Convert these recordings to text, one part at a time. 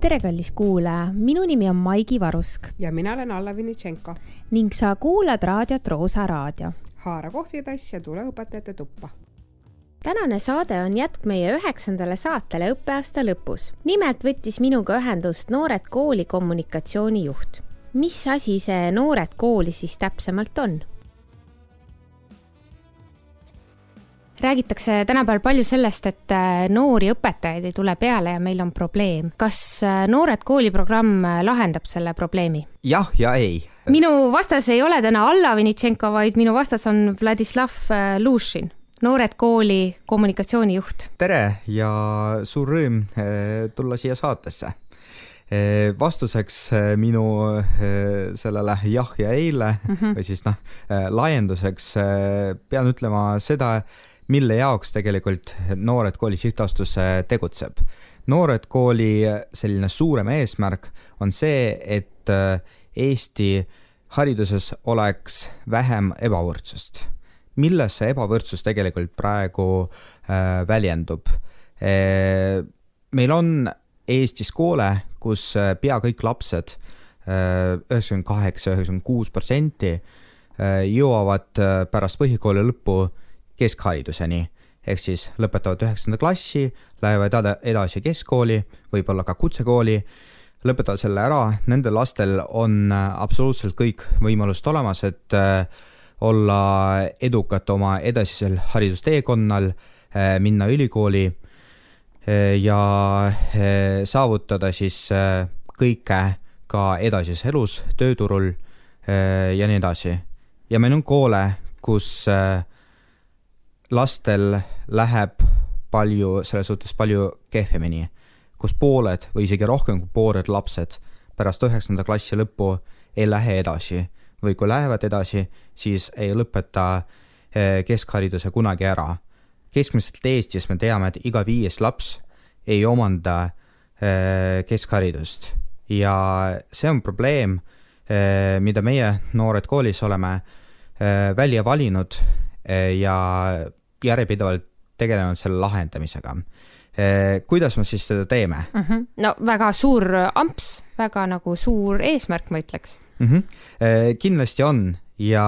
tere, kallis kuulaja, minu nimi on Maigi Varusk ja mina olen Alla Vinitšenko. ning sa kuulad raadiot Roosa Raadio. haara kohvitass ja tule õpetajate tuppa. tänane saade on jätk meie üheksandale saatele õppeaasta lõpus. nimelt võttis minuga ühendust Noored Kooli kommunikatsioonijuht. mis asi see Noored Kooli siis täpsemalt on? Räägitakse tänapäeval palju sellest, et äh, noori õpetajaid ei tule peale ja meil on probleem. kas äh, Noored Kooli programm äh, lahendab selle probleemi? jah ja ei. minu vastas ei ole täna Alla Vinitšenko, vaid minu vastas on Vladislav Lušin, Noored Kooli kommunikatsioonijuht. tere ja suur rõõm tulla siia saatesse vastuseks minu sellele jah ja eile mm -hmm. või siis noh, laienduseks pean ütlema seda, mille jaoks tegelikult Noored Kooli Sihtasutus tegutseb. noored Kooli selline suurem eesmärk on see, et äh, Eesti hariduses oleks vähem ebavõrdsust. milles see ebavõrdsus tegelikult praegu äh, väljendub e,? meil on Eestis koole, kus äh, pea kõik lapsed, äh, üheksakümmend kaheksa, üheksakümmend kuus protsenti jõuavad pärast põhikooli lõppu keskhariduseni ehk siis lõpetavad üheksanda klassi, lähevad edasi keskkooli, võib-olla ka kutsekooli, lõpetavad selle ära, nendel lastel on äh, absoluutselt kõik võimalused olemas, et äh, olla edukad oma edasisel haridusteekonnal, äh, minna ülikooli ja saavutada siis kõike ka edasises elus, tööturul ja nii edasi. ja meil on koole, kus äh, lastel läheb palju, selles suhtes palju kehvemini, kus pooled või isegi rohkem kui pooled lapsed pärast üheksanda klassi lõppu ei lähe edasi. Või kui lähevad edasi, siis ei lõpeta eh, keskhariduse kunagi ära. keskmiselt Eestis me teame, et iga viies laps ei omanda eh, keskharidust. Ja see on probleem, eh, mida meie noored koolis oleme välja valinud ja järjepidevalt tegelenud selle lahendamisega. Eh, kuidas me siis seda teeme mm? -hmm. no väga suur amps, väga nagu suur eesmärk, ma ütleks mm. -hmm. kindlasti on ja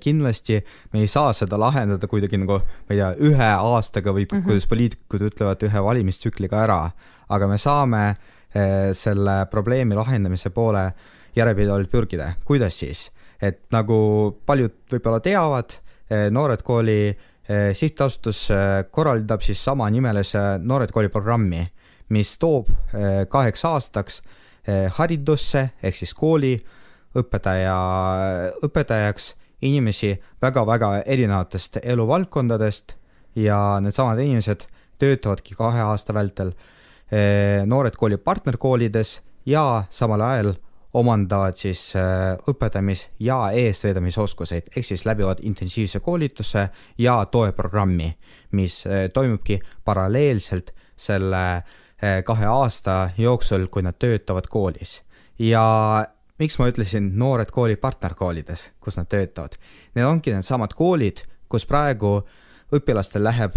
kindlasti me ei saa seda lahendada kuidagi nagu, ma ei tea, ühe aastaga või mm -hmm. kuidas poliitikud ütlevad, ühe valimistsükliga ära, aga me saame eh, selle probleemi lahendamise poole järjepidevalt pürgida. kuidas siis? et nagu paljud võib-olla teavad, Noored Kooli sihtasutus eh, korraldab siis samanimelise Noored Kooli programmi, mis toob eh, kaheks aastaks haridusse ehk siis kooli õpetaja, õpetajaks inimesi väga-väga erinevatest eluvaldkondadest ja needsamad inimesed töötavadki kahe aasta vältel Noored Kooli partnerkoolides ja samal ajal omandavad siis äh, õpetamis- ja eestvedamisoskuseid, ehk siis läbivad intensiivse koolituse ja toeprogrammi, mis äh, toimubki paralleelselt selle äh, kahe aasta jooksul, kui nad töötavad koolis. ja miks ma ütlesin noored kooli partnerkoolides, kus nad töötavad? Need ongi needsamad koolid, kus praegu õpilastel läheb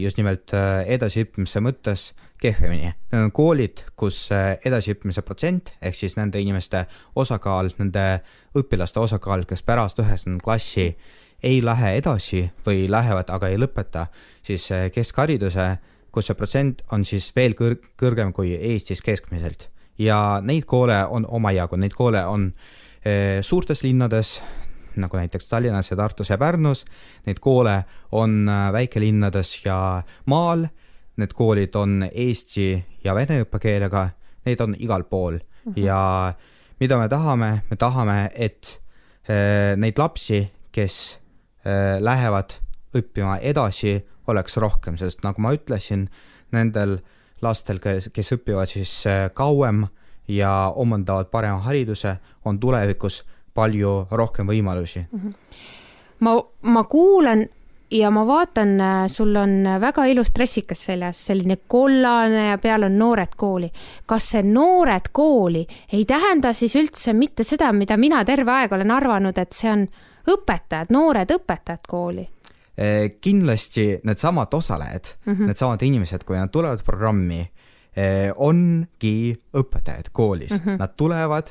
just nimelt edasiõppimise mõttes kehvemini. Need on koolid, kus äh, edasiõppimise protsent ehk siis nende inimeste osakaal, nende õpilaste osakaal, kes pärast üheksanda klassi ei lähe edasi või lähevad, aga ei lõpeta, siis äh, keskhariduse, kus see protsent on siis veel kõr-, kõrgem kui Eestis keskmiselt. ja neid koole on omajagu, neid koole on suurtes linnades, nagu näiteks Tallinnas ja Tartus ja Pärnus, neid koole on väikelinnades ja maal. Need koolid on eesti ja vene õppekeelega, neid on igal pool. Mm -hmm. ja mida me tahame, me tahame, et äh, neid lapsi, kes äh, lähevad õppima edasi, oleks rohkem, sest nagu ma ütlesin, nendel lastel, kes, kes õpivad siis äh, kauem ja omandavad parema hariduse, on tulevikus palju rohkem võimalusi mm. -hmm. ma, ma kuulan ja ma vaatan, äh, sul on väga ilus dressikas seljas, selline kollane ja peal on Noored Kooli. kas see Noored Kooli ei tähenda siis üldse mitte seda, mida mina terve aeg olen arvanud, et see on õpetajad, noored õpetajad kooli? Äh, kindlasti needsamad osalejad mm, -hmm. needsamad inimesed, kui nad tulevad programmi, ongi õpetajad koolis mm, -hmm. nad tulevad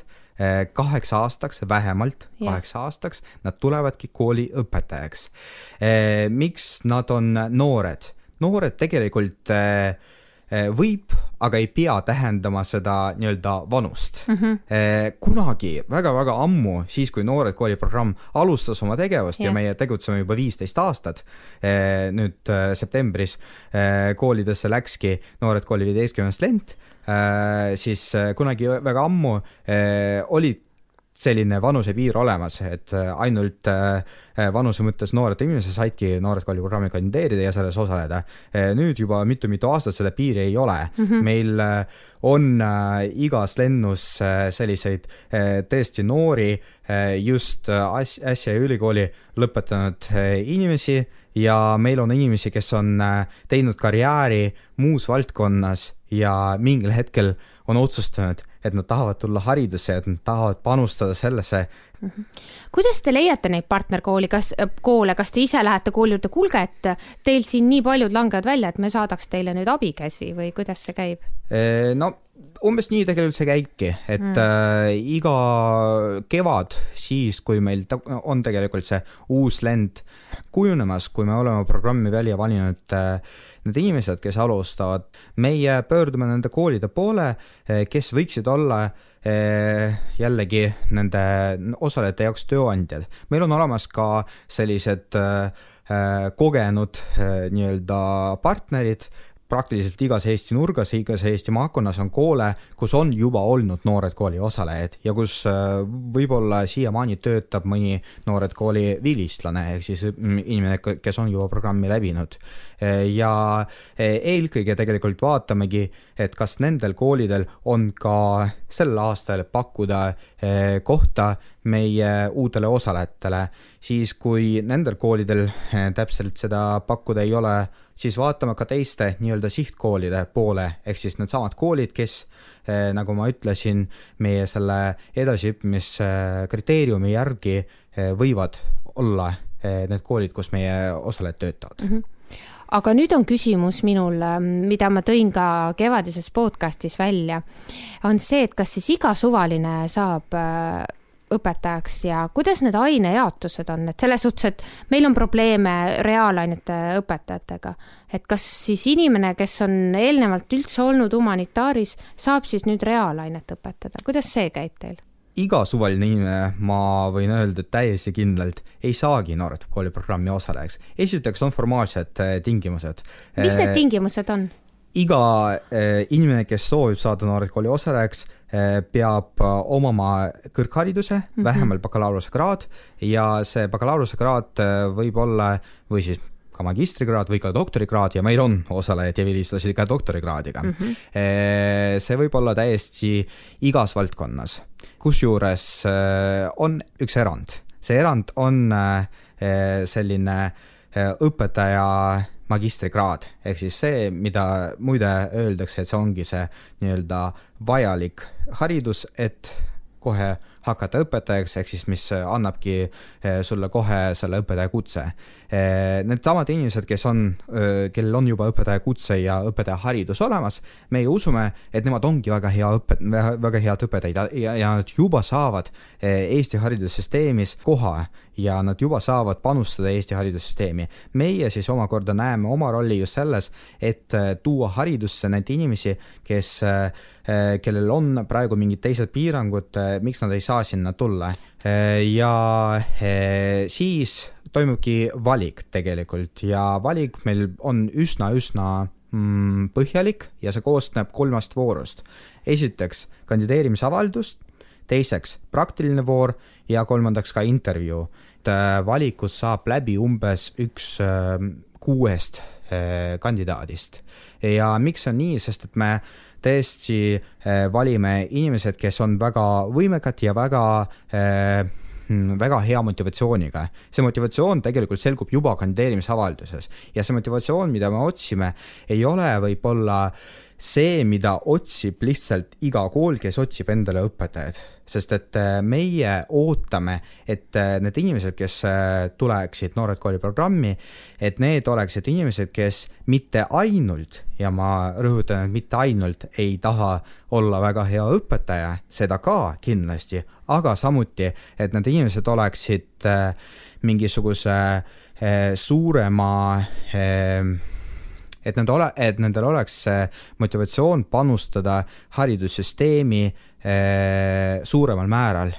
kaheks aastaks, vähemalt kaheks yeah. aastaks, nad tulevadki kooli õpetajaks. miks nad on noored? noored tegelikult äh, Eh, võib, aga ei pea tähendama seda nii-öelda vanust mm. -hmm. kunagi väga-väga ammu, siis kui Noored Kooli programm alustas oma tegevust yeah. ja meie tegutseme juba viisteist aastat, eh, nüüd septembris koolidesse läkski Noored Kooli viieteistkümnes lent, siis kunagi väga ammu olid selline vanusepiir olemas, et äh, ainult äh, äh, vanuse mõttes noored inimesed saidki Noored Kooli programmi kandideerida ja selles osaleda. nüüd juba mitu-mitu aastat seda piiri ei ole mm. -hmm. meil on igas lennus selliseid tõesti noori, just äsja ülikooli lõpetanud inimesi ja meil on inimesi, kes on teinud karjääri muus valdkonnas ja mingil hetkel on otsustanud, et nad tahavad tulla haridusse, et nad tahavad panustada sellesse. -hmm. kuidas te leiate neid partnerkooli, kas, äh, koole, kas te ise lähete kooli juurde, kuulge, et teil siin nii paljud langevad välja, et me saadaks teile nüüd abikäsi või kuidas see käib? no umbes nii tegelikult see käibki, et mm. äh, iga kevad, siis kui meil on tegelikult see uus lend kujunemas, kui me oleme programmi välja valinud äh, need inimesed, kes alustavad, meie pöördume nende koolide poole, äh, kes võiksid olla äh, jällegi nende osalejate jaoks tööandjad. meil on olemas ka sellised äh, kogenud nii-öelda partnerid, praktiliselt igas Eesti nurgas, igas Eesti maakonnas on koole, kus on juba olnud Noored Kooli osalejad ja kus äh, võib-olla siiamaani töötab mõni Noored Kooli vilistlane ehk siis mm, inimene, kes on juba programmi läbinud. Äh, ja äh, eelkõige tegelikult vaatamegi, et kas nendel koolidel on ka sel aastal pakkuda kohta meie uutele osalejatele, siis kui nendel koolidel täpselt seda pakkuda ei ole, siis vaatame ka teiste nii-öelda sihtkoolide poole, ehk siis needsamad koolid, kes eh, nagu ma ütlesin, meie selle edasiõppimiskriteeriumi järgi eh, võivad olla eh, need koolid, kus meie osalejad töötavad. Mm. -hmm aga nüüd on küsimus minul, mida ma tõin ka kevadises podcastis välja, on see, et kas siis iga suvaline saab õpetajaks ja kuidas need ainejaotused on, et selles suhtes, et meil on probleeme reaalainete õpetajatega, et kas siis inimene, kes on eelnevalt üldse olnud humanitaaris, saab siis nüüd reaalainet õpetada, kuidas see käib teil? iga suvaline inimene, ma võin öelda täiesti kindlalt, ei saagi Noored Kooli programmi osalejaks. esiteks on formaalsed eh, tingimused. mis need eh, tingimused on? Iga eh, inimene, kes soovib saada Noored Kooli osalejaks, Eh, peab eh, omama kõrghariduse mm, -hmm. vähemalt bakalaureusekraad ja see bakalaureusekraad võib olla või siis ka magistrikraad või ka doktorikraad ja meil on osalejaid ja vilistlasi ka doktorikraadiga mm. -hmm. see võib olla täiesti igas valdkonnas, kusjuures on üks erand, see erand on selline õpetaja magistrikraad, ehk siis see, mida muide öeldakse, et see ongi see nii-öelda vajalik haridus, et kohe hakata õpetajaks, ehk siis mis annabki eh, sulle kohe selle õpetaja kutse. Eh, needsamad inimesed, kes on, kellel on juba õpetaja kutse ja õpetaja haridus olemas, meie usume, et nemad ongi väga hea õpet-, väga head õpetajad ja, ja nad juba saavad eh, Eesti haridussüsteemis koha ja nad juba saavad panustada Eesti haridussüsteemi. meie siis omakorda näeme oma rolli just selles, et tuua haridusse neid inimesi, kes, kellel on praegu mingid teised piirangud, miks nad ei saa sinna tulla. ja eh, siis toimubki valik tegelikult ja valik meil on üsna-üsna mm, põhjalik ja see koosneb kolmest voorust. esiteks kandideerimisavaldus, teiseks praktiline voor ja kolmandaks ka intervjuu. Eh, valikust saab läbi umbes üks eh, kuuest kandidaadist ja miks on nii, sest et me tõesti eh, valime inimesed, kes on väga võimekad ja väga hmm, väga hea motivatsiooniga. see motivatsioon tegelikult selgub juba kandideerimisavalduses ja see motivatsioon, mida me otsime, ei ole võib-olla see, mida otsib lihtsalt iga kool, kes otsib endale õpetajaid. sest et äh, meie ootame, et äh, need inimesed, kes äh, tuleksid Noored Kooli programmi, et need oleksid inimesed, kes mitte ainult, ja ma rõhutan, et mitte ainult ei taha olla väga hea õpetaja, seda ka kindlasti, aga samuti, et need inimesed oleksid mingisuguse suurema et nad ole, et nendel oleks motivatsioon panustada haridussüsteemi eh, suuremal määral,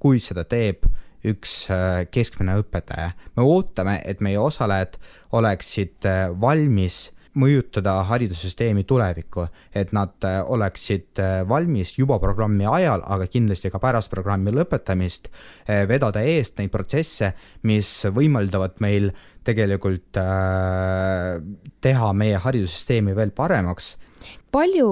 kui seda teeb üks eh, keskmine õpetaja. me ootame, et meie osalejad oleksid eh, valmis mõjutada haridussüsteemi tulevikku, et nad äh, oleksid äh, valmis juba programmi ajal, aga kindlasti ka pärast programmi lõpetamist äh, vedada eest neid protsesse, mis võimaldavad meil tegelikult teha meie haridussüsteemi veel paremaks palju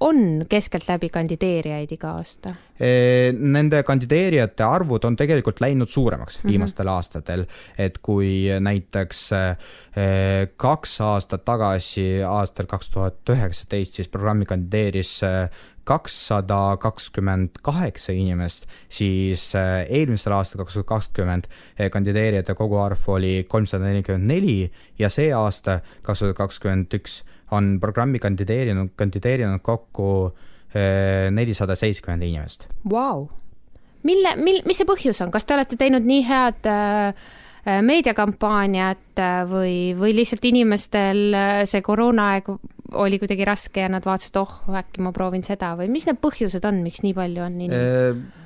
on keskeltläbi kandideerijaid iga aasta? Nende kandideerijate arvud on tegelikult läinud suuremaks mm -hmm. viimastel aastatel, et kui näiteks kaks aastat tagasi, aastal kaks tuhat üheksateist, siis programmi kandideeris kakssada kakskümmend kaheksa inimest, siis eelmisel aastal, kaks tuhat kakskümmend, kandideerijate koguarv oli kolmsada nelikümmend neli ja see aasta, kaks tuhat kakskümmend üks, on programmi kandideerinud, kandideerinud kokku eh, nelisada seitsekümmend inimest. Wow.. mille, mil-, mis see põhjus on, kas te olete teinud nii head äh, meediakampaaniat või, või lihtsalt inimestel see koroonaaeg oli kuidagi raske ja nad vaatasid, oh, äkki ma proovin seda või mis need põhjused on, miks nii palju on inimesi?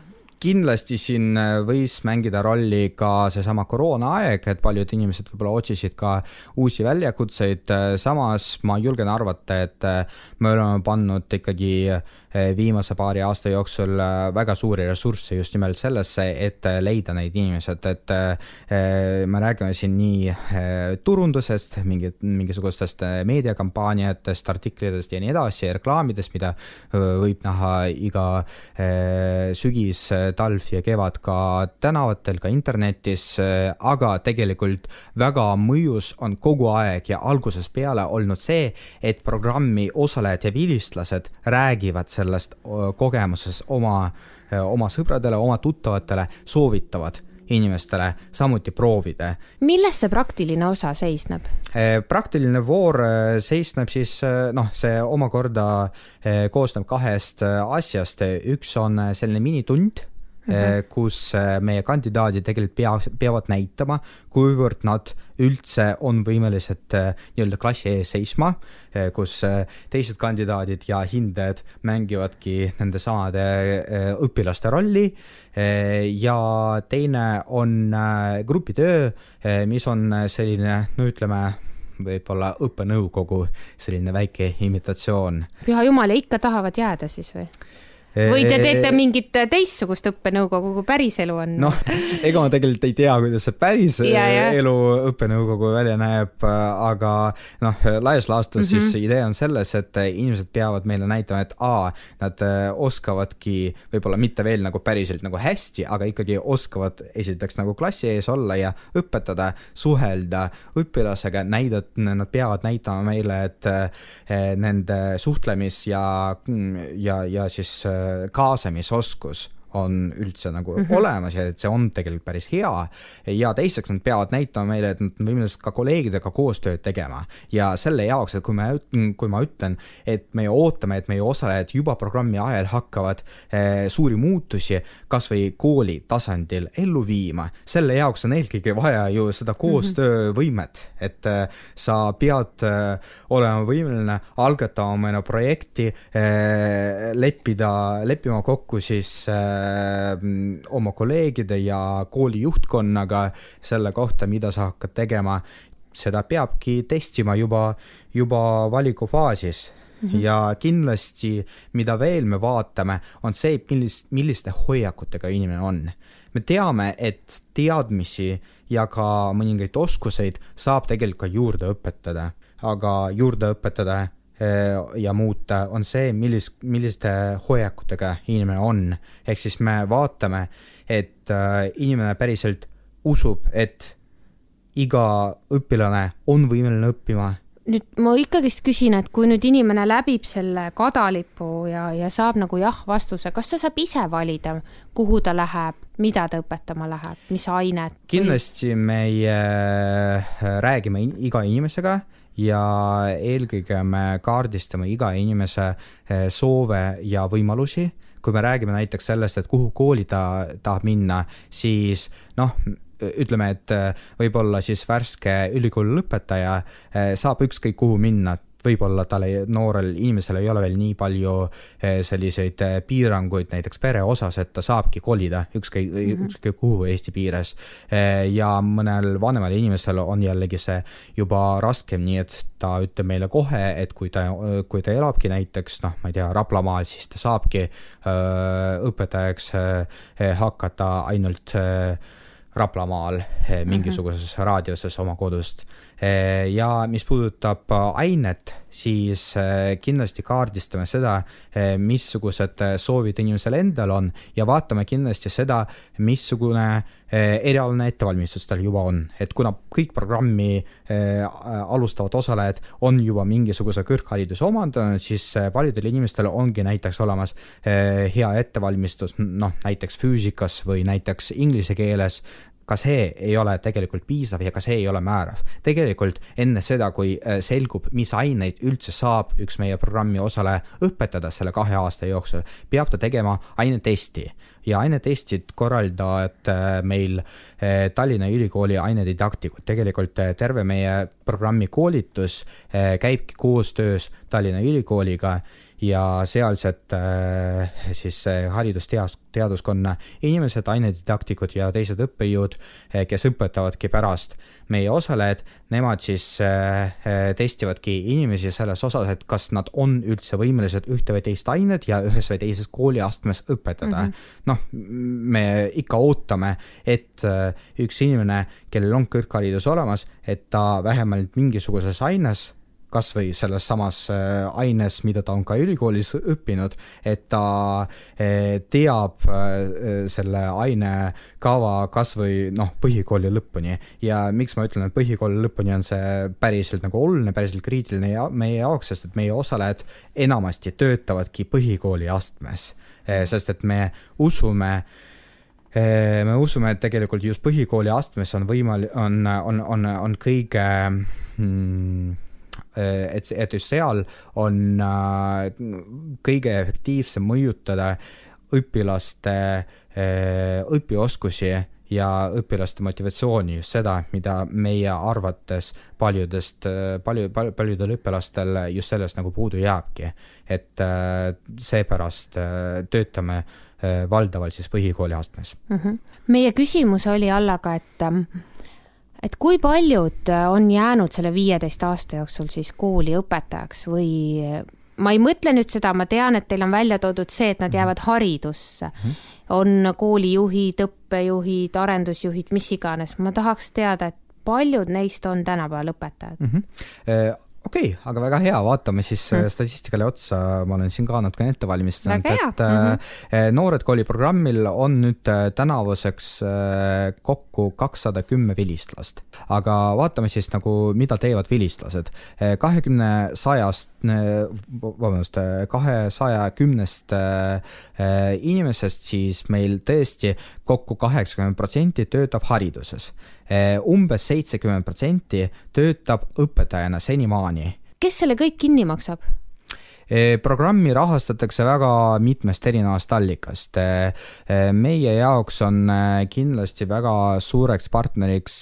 kindlasti siin äh, võis mängida rolli ka seesama koroonaaeg, et paljud inimesed võib-olla otsisid ka uusi väljakutseid, äh, samas ma julgen arvata, et äh, me oleme pannud ikkagi viimase paari aasta jooksul väga suuri ressursse just nimelt sellesse, et leida neid inimesed, et me räägime siin nii turundusest, mingit, mingisugustest meediakampaaniatest, artiklitest ja nii edasi, reklaamidest, mida võib näha iga sügis talv ja kevad ka tänavatel, ka internetis, aga tegelikult väga mõjus on kogu aeg ja algusest peale olnud see, et programmi osalejad ja vilistlased räägivad sellest kogemusest oma, oma sõpradele, oma tuttavatele, soovitavad inimestele samuti proovida. milles see praktiline osa seisneb? praktiline voor seisneb siis noh, see omakorda koosneb kahest asjast, üks on selline minitund Mm -hmm. kus äh, meie kandidaadid tegelikult pea, peavad näitama, kuivõrd nad üldse on võimelised äh, nii-öelda klassi ees seisma, kus teised kandidaadid ja hindajad mängivadki nende samade õpilaste rolli. ja teine on grupitöö, mis on selline, no ütleme, võib-olla õppenõukogu selline väike imitatsioon. püha jumal, ja ikka tahavad jääda siis või? Või te teete mingit teistsugust õppenõukogu, kui päriselu on? noh, ega ma tegelikult ei tea, kuidas see päris ja, ja. elu õppenõukogu välja näeb, aga noh, laias laastus mm -hmm. siis idee on selles, et inimesed peavad meile näitama, et aa, nad äh, oskavadki võib-olla mitte veel nagu päriselt nagu hästi, aga ikkagi oskavad esiteks nagu klassi ees olla ja õpetada, suhelda õpilasega, näidata, nad peavad näitama meile, et äh, nende suhtlemis ja, ja, ja siis äh, kaasamisoskus on üldse nagu mm -hmm. olemas ja et see on tegelikult päris hea. ja teiseks nad peavad näitama meile, et nad on võimelised ka kolleegidega koostööd tegema ja selle jaoks, et kui me, kui ma ütlen, et me ootame, et meie osalejad juba programmi ajal hakkavad eh, suuri muutusi kasvõi kooli tasandil ellu viima, selle jaoks on eelkõige vaja ju seda mhm. koostöövõimet, et eh, sa pead eh, olema võimeline algatama mõne projekti eh,, leppida, leppima kokku siis Äh, oma kolleegide ja kooli juhtkonnaga selle kohta, mida sa hakkad tegema, seda peabki testima juba, juba valikufaasis mm. -hmm. ja kindlasti, mida veel me vaatame, on see, millist, milliste hoiakutega inimene on. me teame, et teadmisi ja ka mõningaid oskuseid saab tegelikult ka juurde õpetada, aga juurde õpetada ja muuta, on see, millis, milliste hoiakutega inimene on. ehk siis me vaatame, et äh, inimene päriselt usub, et iga õpilane on võimeline õppima, nüüd ma ikkagist küsin, et kui nüüd inimene läbib selle kadalipu ja, ja saab nagu jah-vastuse, kas ta saab ise valida, kuhu ta läheb, mida ta õpetama läheb, mis ainet? kindlasti või... meie äh, räägime iga inimesega ja eelkõige me kaardistame iga inimese äh, soove ja võimalusi. Kui me räägime näiteks sellest, et kuhu kooli ta tahab minna, siis noh, ütleme, et äh, võib-olla siis värske ülikooli lõpetaja äh, saab ükskõik kuhu minna, võib-olla tal ei, noorel inimesel ei ole veel nii palju eh, selliseid eh, piiranguid näiteks pere osas, et ta saabki kolida ükskõik mm, -hmm. ükskõik kuhu Eesti piires. Eh, ja mõnel vanemal inimesel on jällegi see juba raskem, nii et ta ütleb meile kohe, et kui ta, kui ta elabki näiteks noh, ma ei tea, Raplamaal, siis ta saabki öö, õpetajaks öö, hakata ainult öö, Raplamaal mingisuguses mm -hmm. raadiuses oma kodust ja mis puudutab äh, ainet, siis äh, kindlasti kaardistame seda, missugused soovid inimesel endal on ja vaatame kindlasti seda, missugune erialane ettevalmistus tal juba on, et kuna kõik programmi alustavad osalejad on juba mingisuguse kõrghariduse omandanud, siis paljudel inimestel ongi näiteks olemas hea ettevalmistus, noh näiteks füüsikas või näiteks inglise keeles ka see ei ole tegelikult piisav ja ka see ei ole määrav. tegelikult enne seda, kui äh, selgub, mis aineid üldse saab üks meie programmi osaleja õpetada selle kahe aasta jooksul, peab ta tegema ainetesti ja ainetestid korraldavad äh, meil äh, Tallinna Ülikooli ainedidaktikud. tegelikult terve meie programmi koolitus käibki koostöös Tallinna Ülikooliga ja sealsed äh, siis haridusteadus, teaduskonna inimesed, ainedidaktikud ja teised õppejõud, äh, kes õpetavadki pärast meie osalejad, nemad siis äh, testivadki inimesi selles osas, et kas nad on üldse võimelised ühte või teist ainet ja ühes või teises kooliastmes õpetada. Mm -hmm.. noh, me ikka ootame, et üks inimene, kellel on kõrgharidus olemas, et ta vähemalt mingisuguses aines kas või selles samas äh, aines, mida ta on ka ülikoolis õppinud, et ta äh, teab äh, selle ainekava kas või noh, põhikooli lõpuni. ja miks ma ütlen, et põhikooli lõpuni on see päriselt nagu oluline, päriselt kriitiline ja meie jaoks, sest et meie osalejad enamasti töötavadki põhikooli astmes, sest et me usume, me usume, et tegelikult just põhikooli astmes on võimal-, on, on, on, on kõige Äh, et, et just seal on äh, kõige efektiivsem mõjutada õpilaste äh, õpioskusi ja õpilaste motivatsiooni, just seda, mida meie arvates paljudest, palju, palju, paljudel õpilastel just sellest nagu puudu jääbki. et seepärast töötame valdavalt siis põhikooli astmes mm. -hmm. meie küsimus oli Allaga, et ähm, et kui paljud äh, on jäänud selle viieteist aasta jooksul siis kooli õpetajaks või ma ei mõtle nüüd seda, ma tean, et teil on välja toodud see, et nad mhm. jäävad haridusse. -hmm. on koolijuhid, õppejuhid, arendusjuhid, mis iganes, ma tahaks teada, et paljud neist on tänapäeval õpetajad mm? -hmm okei okay,, aga väga hea, vaatame siis mm. statistikale otsa, ma olen siin ka natukene ette valmistanud, et mm -hmm. Noored kooli programmil on nüüd äh, tänavuseks kokku kakssada kümme vilistlast. aga vaatame siis nagu, mida teevad vilistlased. kahekümne sajast, vabandust, kahesaja kümnest inimesest siis meil tõesti kokku kaheksakümmend protsenti töötab hariduses umbes seitsekümmend protsenti töötab õpetajana senimaani. kes selle kõik kinni maksab? Eh, programmi rahastatakse väga mitmest erinevast allikast. Eh, meie jaoks on kindlasti väga suureks partneriks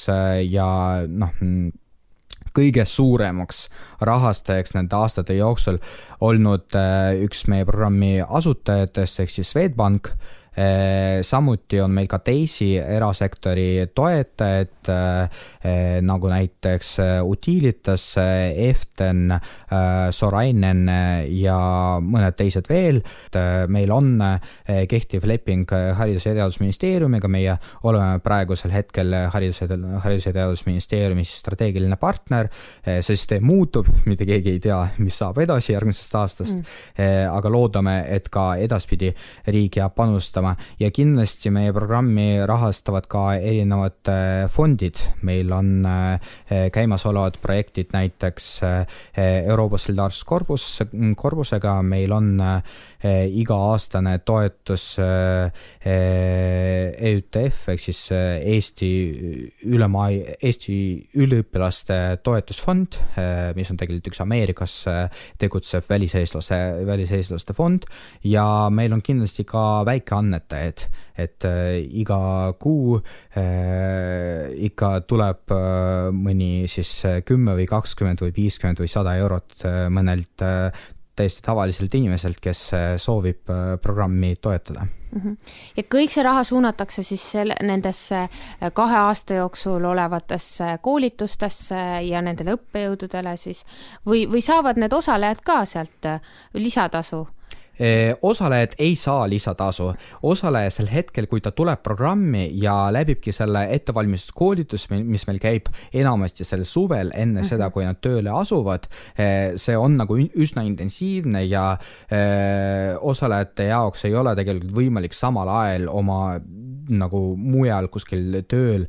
ja noh, kõige suuremaks rahastajaks nende aastate jooksul olnud üks meie programmi asutajatest ehk siis Swedbank samuti on meil ka teisi erasektori toetajaid, äh, nagu näiteks äh, Utilitas, Eften, Sorainen ja mõned teised veel. meil on kehtiv leping Haridus- ja Teadusministeeriumiga, meie oleme praegusel hetkel Haridus- ja, Haridus- ja Teadusministeeriumi strateegiline partner. see süsteem muutub, mitte keegi ei tea, mis saab edasi järgmisest aastast mm., aga loodame, et ka edaspidi riik jääb panustama kasutama ja kindlasti meie programmi rahastavad ka erinevad fondid, meil on käimasolevad projektid näiteks Euroopa Solidaarsuskorpus, korpusega, meil on iga-aastane toetus EÜTF ehk siis Eesti ülemaa, Eesti üliõpilaste toetusfond, mis on tegelikult üks Ameerikas tegutsev väliseestlase, väliseestlaste fond. Ja meil on kindlasti ka väikeannetajaid, et iga kuu ikka tuleb mõni siis kümme või kakskümmend või viiskümmend või sada eurot mõnelt täiesti tavaliselt inimeselt, kes soovib programmi toetada mm. -hmm. ja kõik see raha suunatakse siis selle, nendesse kahe aasta jooksul olevatesse koolitustesse ja nendele õppejõududele siis või, või saavad need osalejad ka sealt lisatasu? Osalejad ei saa lisatasu, osaleja sel hetkel, kui ta tuleb programmi ja läbibki selle ettevalmistuskoolituse, mis meil käib enamasti sel suvel, enne mm -hmm. seda, kui nad tööle asuvad, see on nagu üsna intensiivne ja osalejate jaoks ei ole tegelikult võimalik samal ajal oma nagu mujal kuskil tööl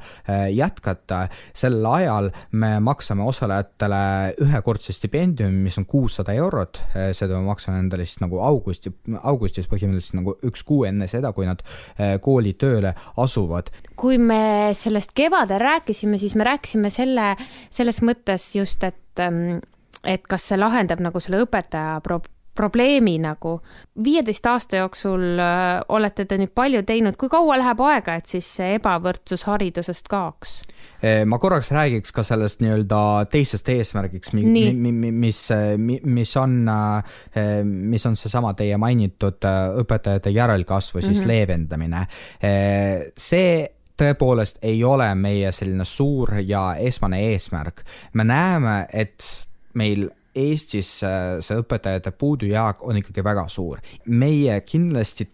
jätkata. sel ajal me maksame osalejatele ühekordse stipendiumi, mis on kuussada eurot, seda me maksame endale siis nagu augustis augusti, augustis põhimõtteliselt nagu üks kuu enne seda, kui nad äh, kooli tööle asuvad. kui me sellest kevadel rääkisime, siis me rääkisime selle, selles mõttes just, et ähm, et kas see lahendab nagu selle õpetaja pro probleemi nagu. viieteist aasta jooksul äh, olete te nüüd palju teinud, kui kaua läheb aega, et siis see ebavõrdsus haridusest kaoks? Eh, ma korraks räägiks ka sellest nii-öelda teisest eesmärgiks, mi, mi, mi, mis, mis on, eh, mis on seesama teie mainitud õpetajate järelkasvu siis mm -hmm. leevendamine. see tõepoolest ei ole meie selline suur ja esmane eesmärk. me näeme, et meil Eestis see õpetajate puudujääk on ikkagi väga suur. meie kindlasti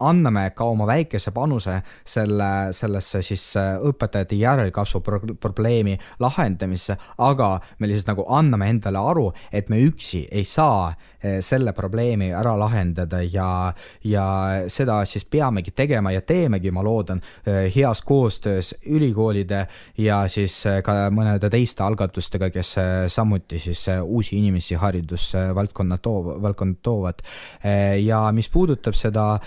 anname ka oma väikese panuse selle, sellesse siis äh, õpetajate järelkasvu pro probleemi lahendamisse, aga me lihtsalt nagu anname endale aru, et me üksi ei saa äh, selle probleemi ära lahendada ja, ja seda siis peamegi tegema ja teemegi, ma loodan, äh, heas koostöös ülikoolide ja siis ka mõnede teiste algatustega, kes samuti siis uusi inimesi haridusvaldkonna too-, valdkonda toovad. ja mis puudutab seda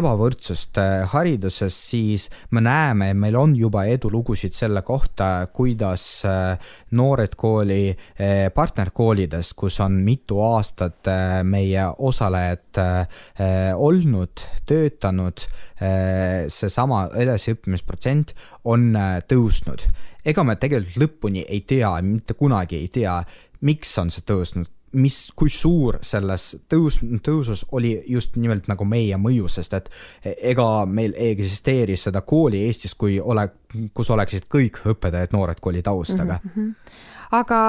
ebavõrdsust äh, hariduses, siis me näeme, meil on juba edulugusid selle kohta, kuidas äh, noored kooli äh, partnerkoolides, kus on mitu aastat meie osalejad olnud, töötanud, seesama edasiõppimisprotsent on tõusnud. ega me tegelikult lõpuni ei tea, mitte kunagi ei tea, miks on see tõusnud mis, kui suur selles tõus, tõusus oli just nimelt nagu meie mõju, sest et ega meil ei eksisteeri seda kooli Eestis, kui ole, kus oleksid kõik õpetajad noored kooli taustaga mm. -hmm. aga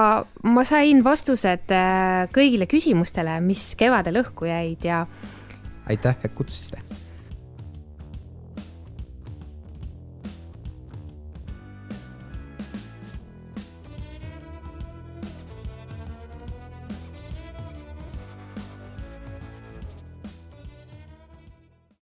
ma sain vastused äh, kõigile küsimustele, mis kevadel õhku jäid ja. aitäh, et kutsusite